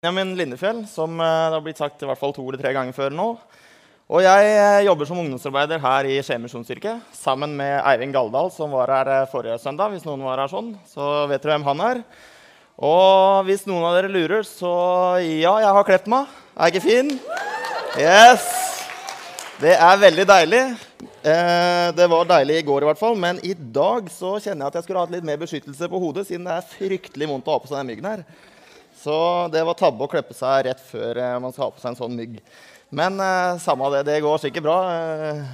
Benjamin Lindefjell, som eh, det har blitt sagt i hvert fall to eller tre ganger før nå. Og jeg eh, jobber som ungdomsarbeider her i Skien misjonskirke sammen med Eivind Galdal, som var her eh, forrige søndag. Hvis noen var her sånn, så vet dere hvem han er. Og hvis noen av dere lurer, så ja, jeg har klept meg. Er ikke fin? Yes! Det er veldig deilig. Eh, det var deilig i går, i hvert fall, men i dag så kjenner jeg at jeg skulle hatt litt mer beskyttelse på hodet, siden det er fryktelig vondt å ha på seg den myggen her. Så det var tabbe å kleppe seg rett før eh, man skal ha på seg en sånn mygg. Men eh, samme det, det går sikkert bra. Eh,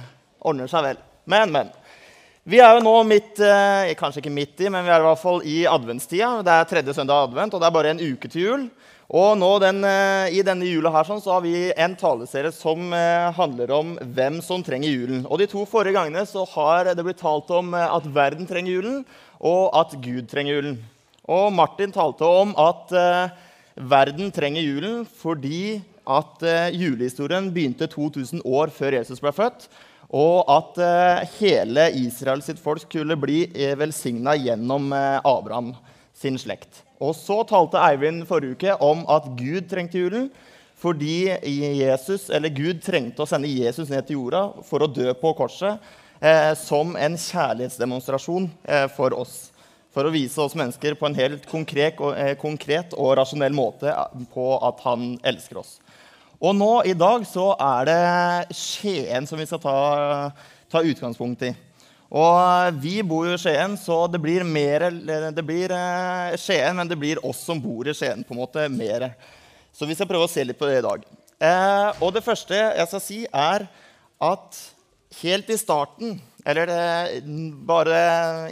ordner seg vel. Men, men. Vi er jo nå midt eh, Kanskje ikke midt i, men vi er i hvert fall i adventstida. Det er tredje søndag advent, og det er bare en uke til jul. Og nå den, eh, i denne jula her sånn, så har vi en taleserie som eh, handler om hvem som trenger julen. Og De to forrige gangene så har det blitt talt om at verden trenger julen, og at Gud trenger julen. Og Martin talte om at eh, verden trenger julen fordi at eh, julehistorien begynte 2000 år før Jesus ble født. Og at eh, hele Israel sitt folk skulle bli eh, velsigna gjennom eh, Abraham sin slekt. Og så talte Eivind forrige uke om at Gud trengte julen. Fordi Jesus, Gud trengte å sende Jesus ned til jorda for å dø på korset eh, som en kjærlighetsdemonstrasjon for oss for å vise oss mennesker på en helt konkret og, eh, konkret og rasjonell måte på at han elsker oss. Og nå i dag så er det Skien som vi skal ta, ta utgangspunkt i. Og vi bor jo i Skien, så det blir mer Det blir eh, Skien, men det blir oss som bor i Skien, på en måte mer. Så vi skal prøve å se litt på det i dag. Eh, og det første jeg skal si, er at helt i starten eller bare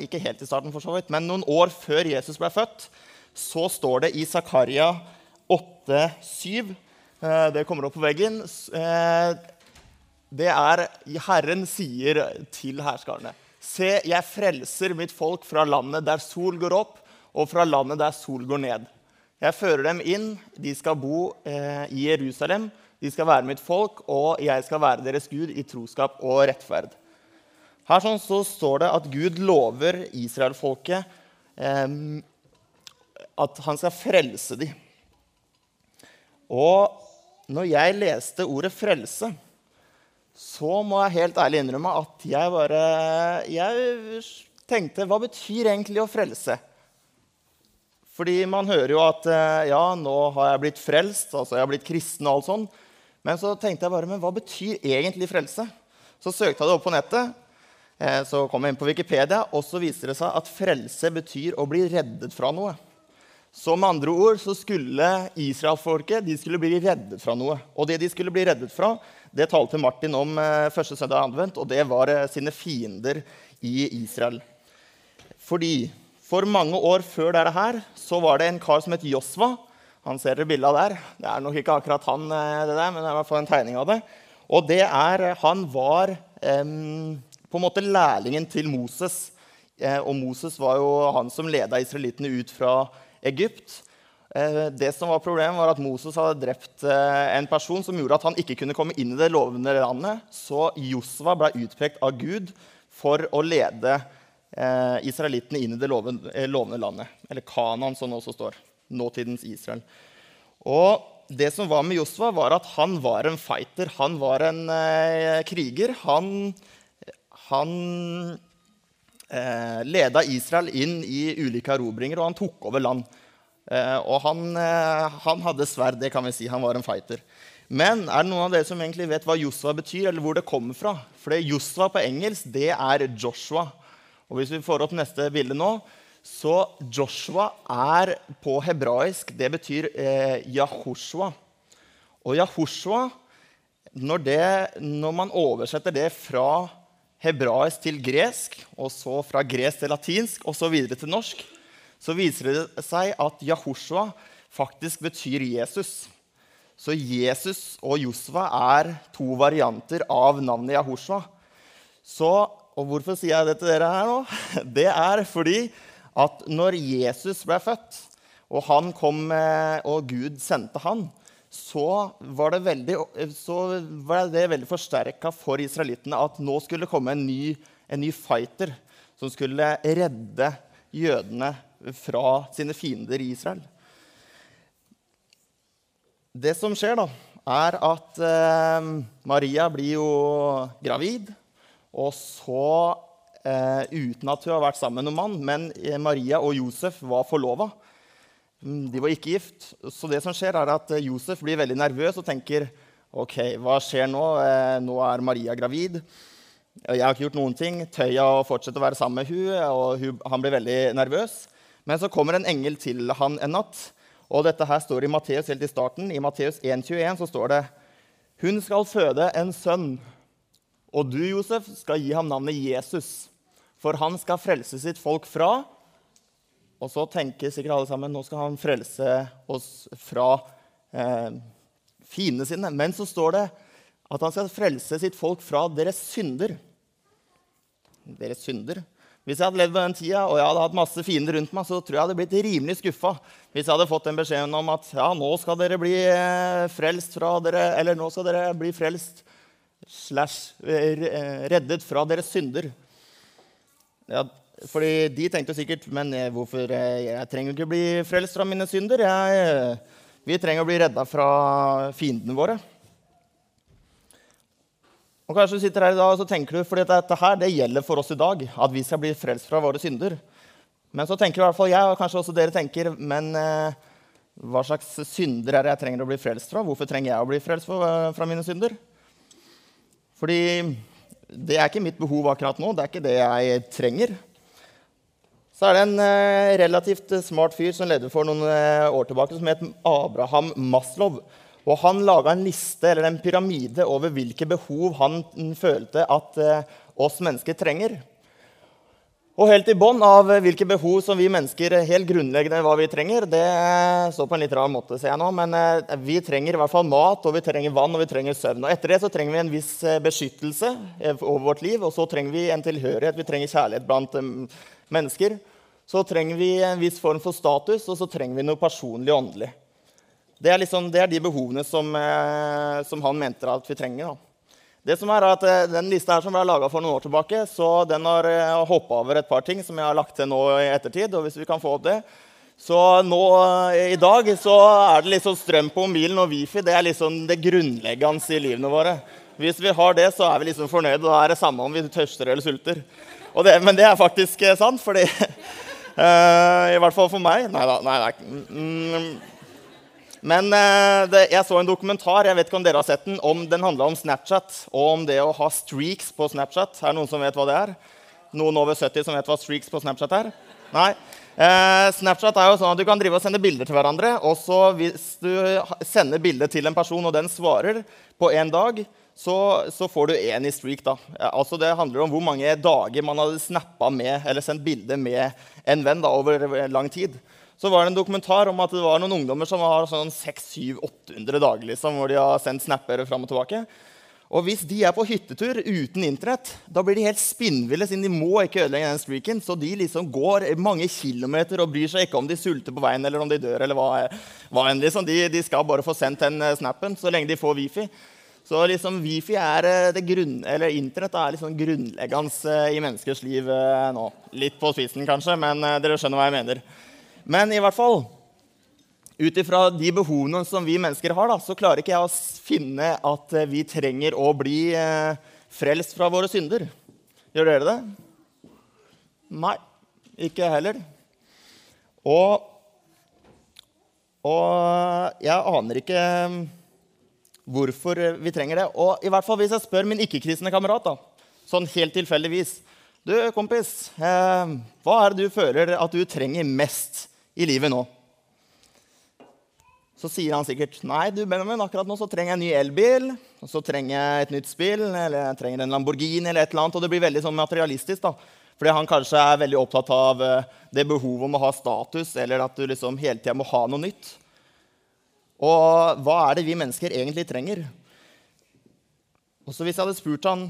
ikke helt i starten, for så vidt, men noen år før Jesus ble født, så står det i Zakaria 8,7 eh, Det kommer opp på veggen. Eh, det er Herren sier til herskarene Se, jeg frelser mitt folk fra landet der sol går opp, og fra landet der sol går ned. Jeg fører dem inn. De skal bo eh, i Jerusalem. De skal være mitt folk, og jeg skal være deres Gud i troskap og rettferd. Her sånn så står det at Gud lover israelfolket eh, at han skal frelse dem. Og når jeg leste ordet 'frelse', så må jeg helt ærlig innrømme at jeg bare Jeg tenkte Hva betyr egentlig å frelse? Fordi man hører jo at eh, ja, nå har jeg blitt frelst, altså jeg har blitt kristen og alt sånn. Men så tenkte jeg bare, men hva betyr egentlig frelse? Så søkte jeg det opp på nettet, så kom jeg inn på Wikipedia, og så viser det seg at frelse betyr å bli reddet fra noe. Så med andre ord så skulle israelfolket de skulle bli reddet fra noe. Og det de skulle bli reddet fra, det talte Martin om eh, første søndag anvendt, og det var eh, sine fiender i Israel. Fordi for mange år før dette her, så var det en kar som het Josva. Han ser dere bildet der. Det er nok ikke akkurat han, det der, men det er i hvert fall en tegning av det. Og det er, han var um, på en måte lærlingen til Moses. Eh, og Moses var jo han som leda israelittene ut fra Egypt. Eh, det som var Problemet var at Moses hadde drept eh, en person som gjorde at han ikke kunne komme inn i det lovende landet. Så Josva ble utpekt av Gud for å lede israelittene inn i det lovende landet. Eller Kanan, som det også står. Nåtidens Israel. Og det som var med Josva, var at han var en fighter. Han var en kriger. Han han eh, leda Israel inn i ulike erobringer, og han tok over land. Eh, og han, eh, han, hadde sverd, det kan vi si. Han var en fighter. Men er det noen av dere som egentlig vet hva Josva betyr, eller hvor det kommer fra? For Josva på engelsk, det er Joshua. Og hvis vi får opp neste bilde nå, så Joshua er på hebraisk Det betyr eh, Yahushua. Og Yahushua, når, det, når man oversetter det fra hebraisk til gresk, og så fra gresk til latinsk, og så videre til norsk, så viser det seg at Yahushua faktisk betyr Jesus. Så Jesus og Josva er to varianter av navnet Yahushua. Så, og hvorfor sier jeg det til dere her nå? Det er fordi at når Jesus ble født, og, han kom, og Gud sendte han, så var det veldig, var veldig forsterka for israelittene at nå skulle det komme en ny, en ny, fighter som skulle redde jødene fra sine fiender i Israel. det som skjer, da, er at eh, Maria blir jo gravid. Og så, eh, uten at hun har vært sammen med noen mann, men eh, Maria og Josef var forlova. Mm, de var ikke gift. Så det som skjer, er at eh, Josef blir veldig nervøs og tenker OK, hva skjer nå? Eh, nå er Maria gravid. Jeg har ikke gjort noen ting. Tøya å fortsette å være sammen med hun, og hun, han blir veldig nervøs. Men så kommer en engel til han en natt. Og dette her står i Matteus helt i starten. I Matteus 1,21 så står det Hun skal føde en sønn, og du, Josef, skal gi ham navnet Jesus. For han skal frelse sitt folk fra Og så tenker sikkert alle sammen nå skal han frelse oss fra eh, fiendene sine. Men så står det at han skal frelse sitt folk fra deres synder. Deres synder. Hvis jeg hadde levd på den tida og jeg hadde hatt masse fiender rundt meg, så tror jeg jeg hadde blitt rimelig skuffa hvis jeg hadde fått den beskjeden om at ja, nå skal dere bli eh, frelst fra dere Eller nå skal dere bli frelst slash eh, reddet fra deres synder. Ja, fordi de tenkte sikkert Men eh, hvorfor Jeg trenger ikke bli frelst fra mine synder. Jeg, vi trenger å bli redda fra fiendene våre. Og kanskje du sitter her i dag og så tenker du, fordi dette her, det gjelder for oss i dag, at vi skal bli frelst fra våre synder. Men så tenker i hvert fall jeg, og kanskje også dere tenker, men eh, hva slags synder er det jeg trenger å bli frelst fra? Hvorfor trenger jeg å bli frelst fra, fra mine synder? Fordi det er ikke mitt behov akkurat nå. Det er ikke det jeg trenger. Så er det en eh, relativt smart fyr som levde for noen eh, år tilbake, som het Abraham Maslow. Og han laga en liste eller en pyramide over hvilke behov han følte at eh, oss mennesker trenger. Og helt i bånn av hvilke behov som vi mennesker helt grunnleggende hva vi trenger, det står på en litt rar måte, ser jeg nå, men eh, vi trenger i hvert fall mat, og vi trenger vann og vi trenger søvn. Og etter det så trenger vi en viss eh, beskyttelse over vårt liv, og så trenger vi en tilhørighet. Vi trenger kjærlighet blant mennesker. Så trenger vi en viss form for status, og så trenger vi noe personlig og åndelig. Det er, liksom, det er de behovene som, eh, som, han mente at vi trenger. Da. Det som er at eh, Den lista her som ble laga for noen år tilbake, så den har eh, hoppa over et par ting som jeg har lagt til nå i ettertid. og hvis vi kan få opp det. Så nå i dag så er det liksom strøm på mobilen og wifi. Det er liksom det grunnleggende i livene våre. Hvis vi har det, så er vi liksom fornøyde. Da er det samme om vi tørster eller sulter. Det, men det er faktisk sant, fordi uh, I hvert fall for meg. Nei da. Nei, nei. Mm, men eh, det, jeg så en dokumentar jeg vet ikke om dere har sett den, om den handla om Snapchat og om det å ha streaks på Snapchat. Er det noen som vet hva det er? Noen over 70 som vet hva streaks på Snapchat er? Nei? Eh, Snapchat er jo sånn at Du kan drive og sende bilder til hverandre. og så Hvis du sender bilde til en person, og den svarer på en dag, så, så får du én i streak. da. Altså Det handler om hvor mange dager man hadde snappa med eller sendt bilde med en venn da, over lang tid så var det en dokumentar om at det var noen ungdommer som har sånn 600-800 dager liksom, hvor de har sendt snapper fram og tilbake. Og hvis de er på hyttetur uten Internett, da blir de helt spinnville, siden de må ikke ødelegge den streaken. Så de liksom går mange kilometer og bryr seg ikke om de sulter på veien eller om de dør. eller hva, hva enn liksom. de, de, skal bare få sendt den eh, snappen så lenge de får wifi. Så liksom wifi er eh, det grunn, eller Internett er liksom grunnleggende eh, i menneskers liv nå. Litt på spissen, kanskje, men dere skjønner hva jeg mener. Men i hvert fall, ut ifra de behovene som vi mennesker har, da, så klarer ikke jeg å finne at eh, vi trenger å bli eh, frelst fra våre synder. Gjør dere det? Nei, ikke heller. Og, og jeg aner ikke eh, hvorfor vi trenger det. Og i hvert fall hvis jeg spør min ikke-kristne kamerat, da, sånn helt tilfeldigvis Du, kompis, eh, hva er det du føler at du trenger mest i livet nå. Så sier han sikkert nei, du Benjamin, akkurat nå så trenger jeg en ny elbil. Og så trenger jeg et nytt spill, eller jeg trenger en Lamborghini. eller et eller annet, Og det blir veldig sånn materialistisk. da. Fordi han kanskje er veldig opptatt av eh, det behovet om å ha status, eller at du liksom hele tida må ha noe nytt. Og hva er det vi mennesker egentlig trenger? Og så hvis jeg hadde spurt han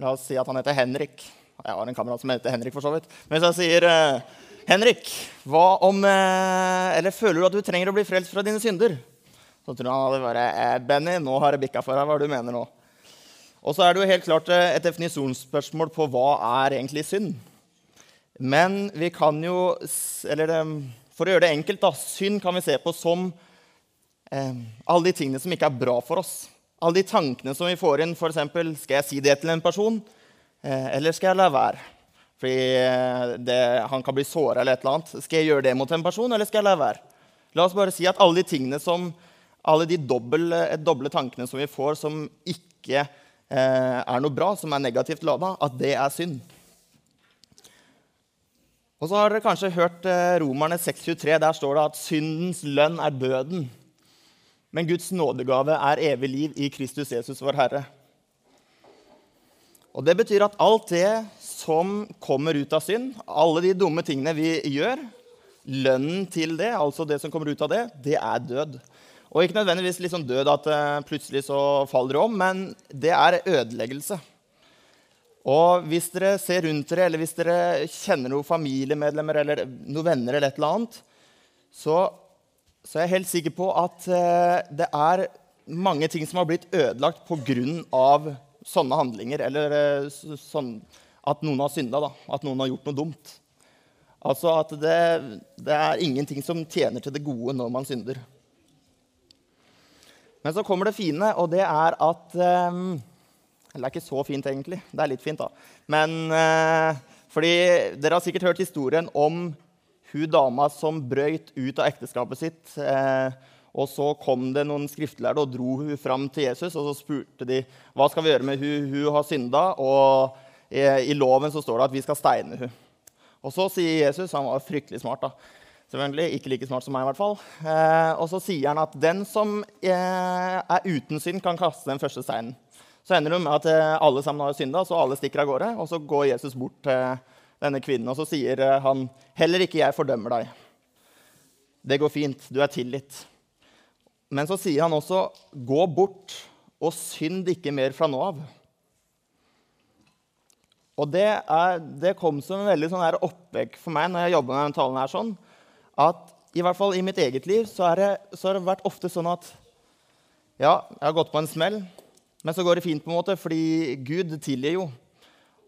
La oss si at han heter Henrik. Jeg har en kamerat som heter Henrik, for så vidt. Men hvis jeg sier eh, Henrik, hva om eh, Eller føler du at du trenger å bli frelst fra dine synder? Så tror han hadde bare eh, Benny, nå har det bikka for deg. Hva du mener nå? Og så er det jo helt klart eh, et definisjonsspørsmål på hva er egentlig synd. Men vi kan jo Eller for å gjøre det enkelt, da, synd kan vi se på som eh, alle de tingene som ikke er bra for oss. Alle de tankene som vi får inn. F.eks.: Skal jeg si det til en person, eh, eller skal jeg la være? Fordi eh, det, han kan bli såra eller et eller annet. Skal jeg gjøre det mot en person, eller skal jeg la være? La oss bare si at alle de tingene som, alle de doble, doble tankene som vi får, som ikke eh, er noe bra, som er negativt lada, at det er synd. Og så har dere kanskje hørt eh, Romerne 6,23. Der står det at syndens lønn er døden. Men Guds nådegave er evig liv i Kristus Jesus, vår Herre. Og Det betyr at alt det som kommer ut av synd, alle de dumme tingene vi gjør, lønnen til det, altså det som kommer ut av det, det er død. Og ikke nødvendigvis liksom død at uh, plutselig så faller du om, men det er ødeleggelse. Og hvis dere ser rundt dere, eller hvis dere kjenner noen familiemedlemmer eller noen venner, eller et eller annet, så, så er jeg helt sikker på at uh, det er mange ting som har blitt ødelagt pga. sånne handlinger. Eller uh, sånn at noen har synda, at noen har gjort noe dumt. Altså at det, det, er ingenting som tjener til det gode når man synder. Men så kommer det fine, og det er at um, det er ikke så fint, egentlig. Det er litt fint, da. Men uh, fordi dere har sikkert hørt historien om hun dama som brøyt ut av ekteskapet sitt. Uh, og så kom det noen skriftlærde og dro hun fram til Jesus. Og så spurte de hva skal vi gjøre med hun, hun har synda. Og i, i loven så står det at vi skal steine henne. Og så sier Jesus, han var fryktelig smart, da, selvfølgelig, ikke like smart som meg, i hvert fall. Eh, og så sier han at den som eh, er uten synd, kan kaste den første steinen. Så ender det med at eh, alle sammen har synda, så alle stikker av gårde. Og så går Jesus bort til denne kvinnen, og så sier eh, han, 'Heller ikke jeg fordømmer deg.' Det går fint. Du er tilgitt. Men så sier han også, 'Gå bort og synd ikke mer fra nå av'. Og det, er, det, kom som en veldig sånn oppvekk for meg når jeg jobba med denne talen. her, sånn, at i hvert fall i mitt eget liv så, det, så har det vært ofte sånn at ja, jeg har gått på en smell, men så går det fint, på en måte, fordi Gud tilgir jo.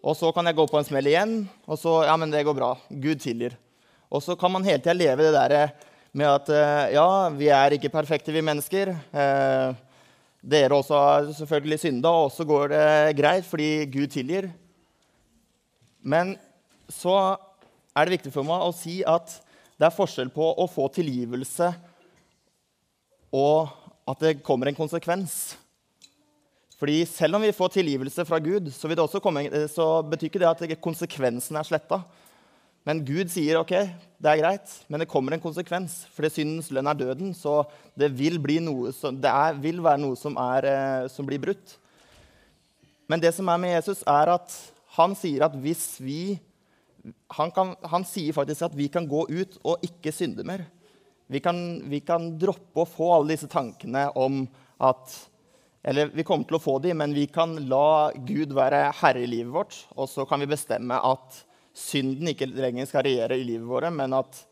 Og så kan jeg gå på en smell igjen, og så Ja, men det går bra. Gud tilgir. Og så kan man hele tida leve det der med at eh, ja, vi er ikke perfekte, vi mennesker. Eh, dere også har selvfølgelig synda, og så går det greit fordi Gud tilgir. Men så er det viktig for meg å si at det er forskjell på å få tilgivelse og at det kommer en konsekvens. Fordi selv om vi får tilgivelse fra Gud, så, komme, så betyr ikke det at konsekvensen er sletta. Men Gud sier ok, det er greit, men det kommer en konsekvens. Fordi syndens lønn er døden, så det vil, som, det er, vil være noe som, er, eh, som blir brutt. Men det som er med Jesus, er at han sier at hvis vi han, kan, han, sier faktisk at vi kan gå ut og ikke synde mer. Vi kan, vi kan, droppe å få alle disse tankene om at Eller vi kommer til å få dem, men vi kan la Gud være herre i livet vårt. Og så kan vi bestemme at synden ikke lenger skal regjere i livet vårt, men at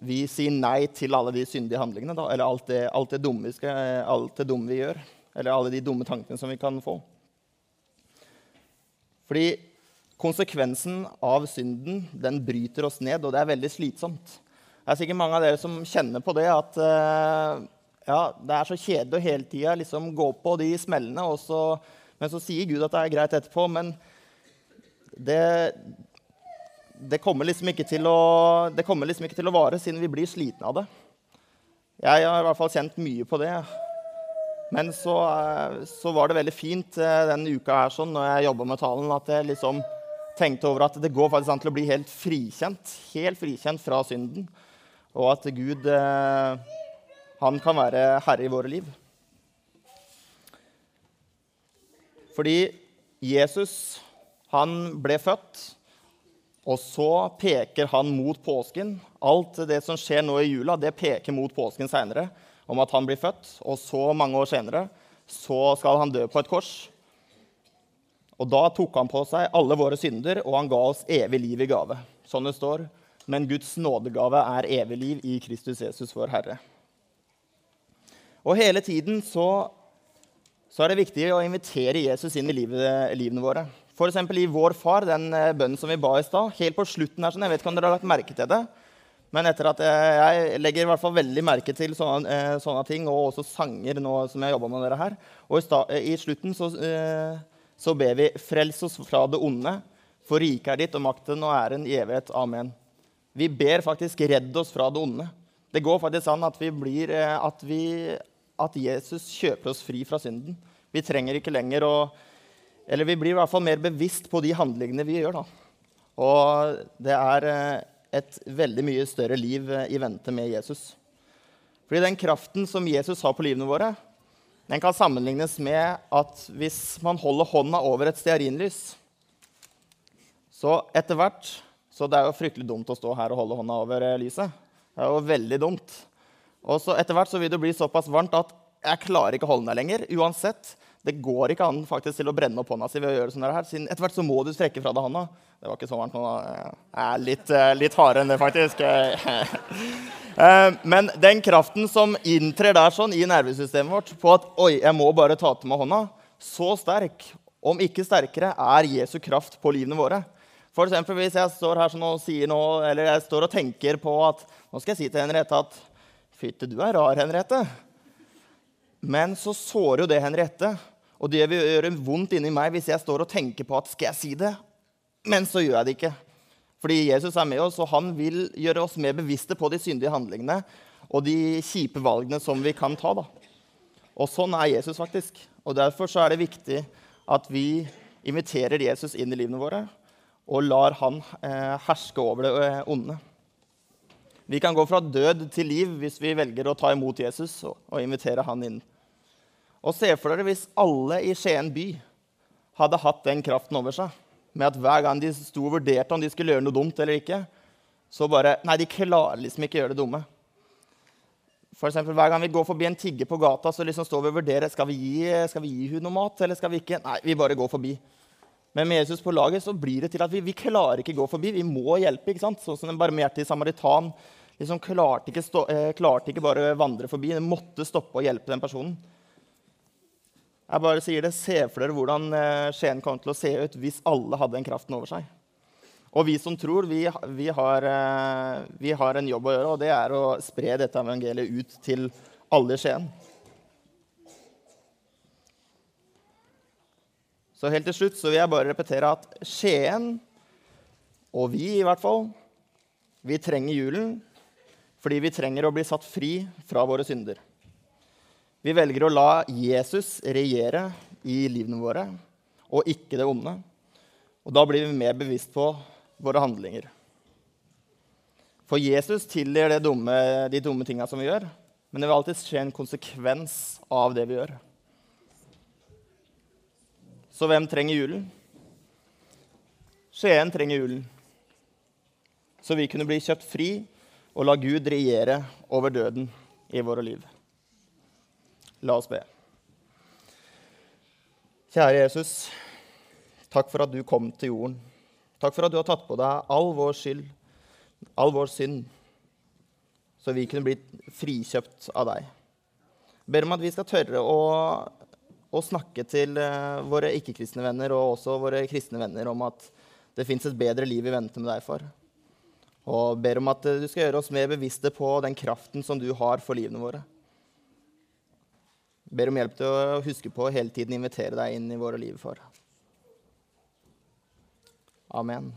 vi sier nei til alle de syndige handlingene. Da, eller alt det, alt, det dumme, alt det dumme vi gjør. Eller alle de dumme tankene som vi kan få. Fordi konsekvensen av synden den bryter oss ned, og det er veldig slitsomt. Det er sikkert mange av dere som kjenner på det at uh, ja, det er så kjedelig å hele tida liksom gå på de smellene, så, men så sier Gud at det er greit etterpå. Men det, det, kommer liksom å, det kommer liksom ikke til å vare, siden vi blir slitne av det. Jeg har i hvert fall kjent mye på det. Men så, eh, så, var det veldig fint eh, denne uka her sånn, når jeg jobba med talen, at jeg liksom tenkte over at det går faktisk an til å bli helt frikjent. Helt frikjent fra synden. Og at Gud eh, han kan være herre i våre liv. Fordi Jesus, han ble født, og så peker han mot påsken. Alt det som skjer nå i jula, det peker mot påsken seinere om at han blir født, og så mange år senere så skal han dø på et kors. Og da tok han på seg alle våre synder, og han ga oss evig liv i gave. Sånn det står. Men Guds nådegave er evig liv i Kristus Jesus, vår Herre. Og hele tiden så, så er det viktig å invitere Jesus inn i livet, livene våre. F.eks. i Vår Far, den eh, bønnen som vi ba i stad. Helt på slutten her, sånn, Jeg vet ikke om dere har lagt merke til det. Men etter at jeg, legger i hvert fall veldig merke til sånne, eh, sånne ting, og også sanger nå som jeg jobba med dere her. Og i, sta, i slutten så, eh, så, ber vi 'Frels oss fra det onde', for riket er ditt og makten og æren i evighet. Amen. Vi ber faktisk 'Redd oss fra det onde'. Det går faktisk an at, vi blir, eh, at, vi, at Jesus kjøper oss fri fra synden. Vi trenger ikke lenger å Eller vi blir i hvert fall mer bevisst på de handlingene vi gjør. da. Og det er eh, et veldig mye større liv eh, i vente med Jesus. Fordi den kraften som Jesus har på livene våre, den kan sammenlignes med at hvis man holder hånda over et stearinlys Så etter hvert Så det er jo fryktelig dumt å stå her og holde hånda over eh, lyset. Det er jo veldig dumt. Og så etter hvert så vil det bli såpass varmt at jeg klarer ikke å holde den der lenger. uansett. Det går ikke an faktisk til å brenne opp hånda si ved å gjøre sånn her. Siden etter hvert så må du strekke fra deg hånda. Det var ikke så varmt nå. Jeg er litt, eh, litt hardere enn det, faktisk. Eh, men den kraften som inntrer der sånn i nervesystemet vårt på at oi, jeg må bare ta til meg hånda, så sterk, om ikke sterkere, er Jesu kraft på livene våre. For eksempel hvis jeg står her sånn og sier noe, eller jeg står og tenker på at nå skal jeg si til Henriette at Fytte, du er rar, Henriette. Men så sårer jo det Henriette. Og det vil gjøre vondt inni meg hvis jeg står og tenker på at skal jeg si det? Men så gjør jeg det ikke. Fordi Jesus er med oss, og han vil gjøre oss mer bevisste på de syndige handlingene og de kjipe valgene som vi kan ta. da. Og sånn er Jesus faktisk. Og Derfor så er det viktig at vi inviterer Jesus inn i livene våre og lar han eh, herske over det eh, onde. Vi kan gå fra død til liv hvis vi velger å ta imot Jesus og, og invitere han inn. Og se for dere hvis alle i Skien by hadde hatt den kraften over seg med at hver gang de sto og vurderte om de skulle gjøre noe dumt eller ikke, så bare Nei, de klarer liksom ikke å gjøre det dumme. For eksempel, Hver gang vi går forbi en tigger på gata, så liksom står vi og vurderer skal vi gi, skal vi gi hun noe mat eller skal vi ikke. Nei, vi bare går forbi. Men med Jesus på laget så blir det til at vi, vi klarer ikke gå forbi. Vi må hjelpe. ikke sant? Sånn som den barmhjertige samaritan liksom klarte ikke, stå, eh, klarte ikke bare vandre forbi. Den måtte stoppe og hjelpe den personen. Jeg bare sier det, Se for dere hvordan eh, Skien kommer til å se ut hvis alle hadde den kraften over seg. Og vi som tror, vi, vi, har, eh, vi, har, en jobb å gjøre, og det er å spre dette evangeliet ut til alle i Skien. Så helt til slutt så vil jeg bare repetere at Skien, og vi i hvert fall, vi trenger julen fordi vi trenger å bli satt fri fra våre synder. Vi velger å la Jesus regjere i livene våre, og ikke det onde. Og da blir vi mer bevisst på våre handlinger. For Jesus tilgir de dumme tinga som vi gjør, men det vil alltid skje en konsekvens av det vi gjør. Så hvem trenger julen? Skien trenger julen. Så vi kunne bli kjøpt fri og la Gud regjere over døden i våre liv. La oss be. Kjære Jesus, takk for at du kom til jorden. Takk for at du har tatt på deg all vår skyld, all vår synd, så vi kunne blitt frikjøpt av deg. Ber om at vi skal tørre å, å snakke til eh, våre ikke-kristne venner og også våre kristne venner om at det fins et bedre liv i vente med deg for. Og ber om at du skal gjøre oss mer bevisste på den kraften som du har for livene våre. Ber om hjelp til å huske på å hele tiden invitere deg inn i våre liv for. Amen.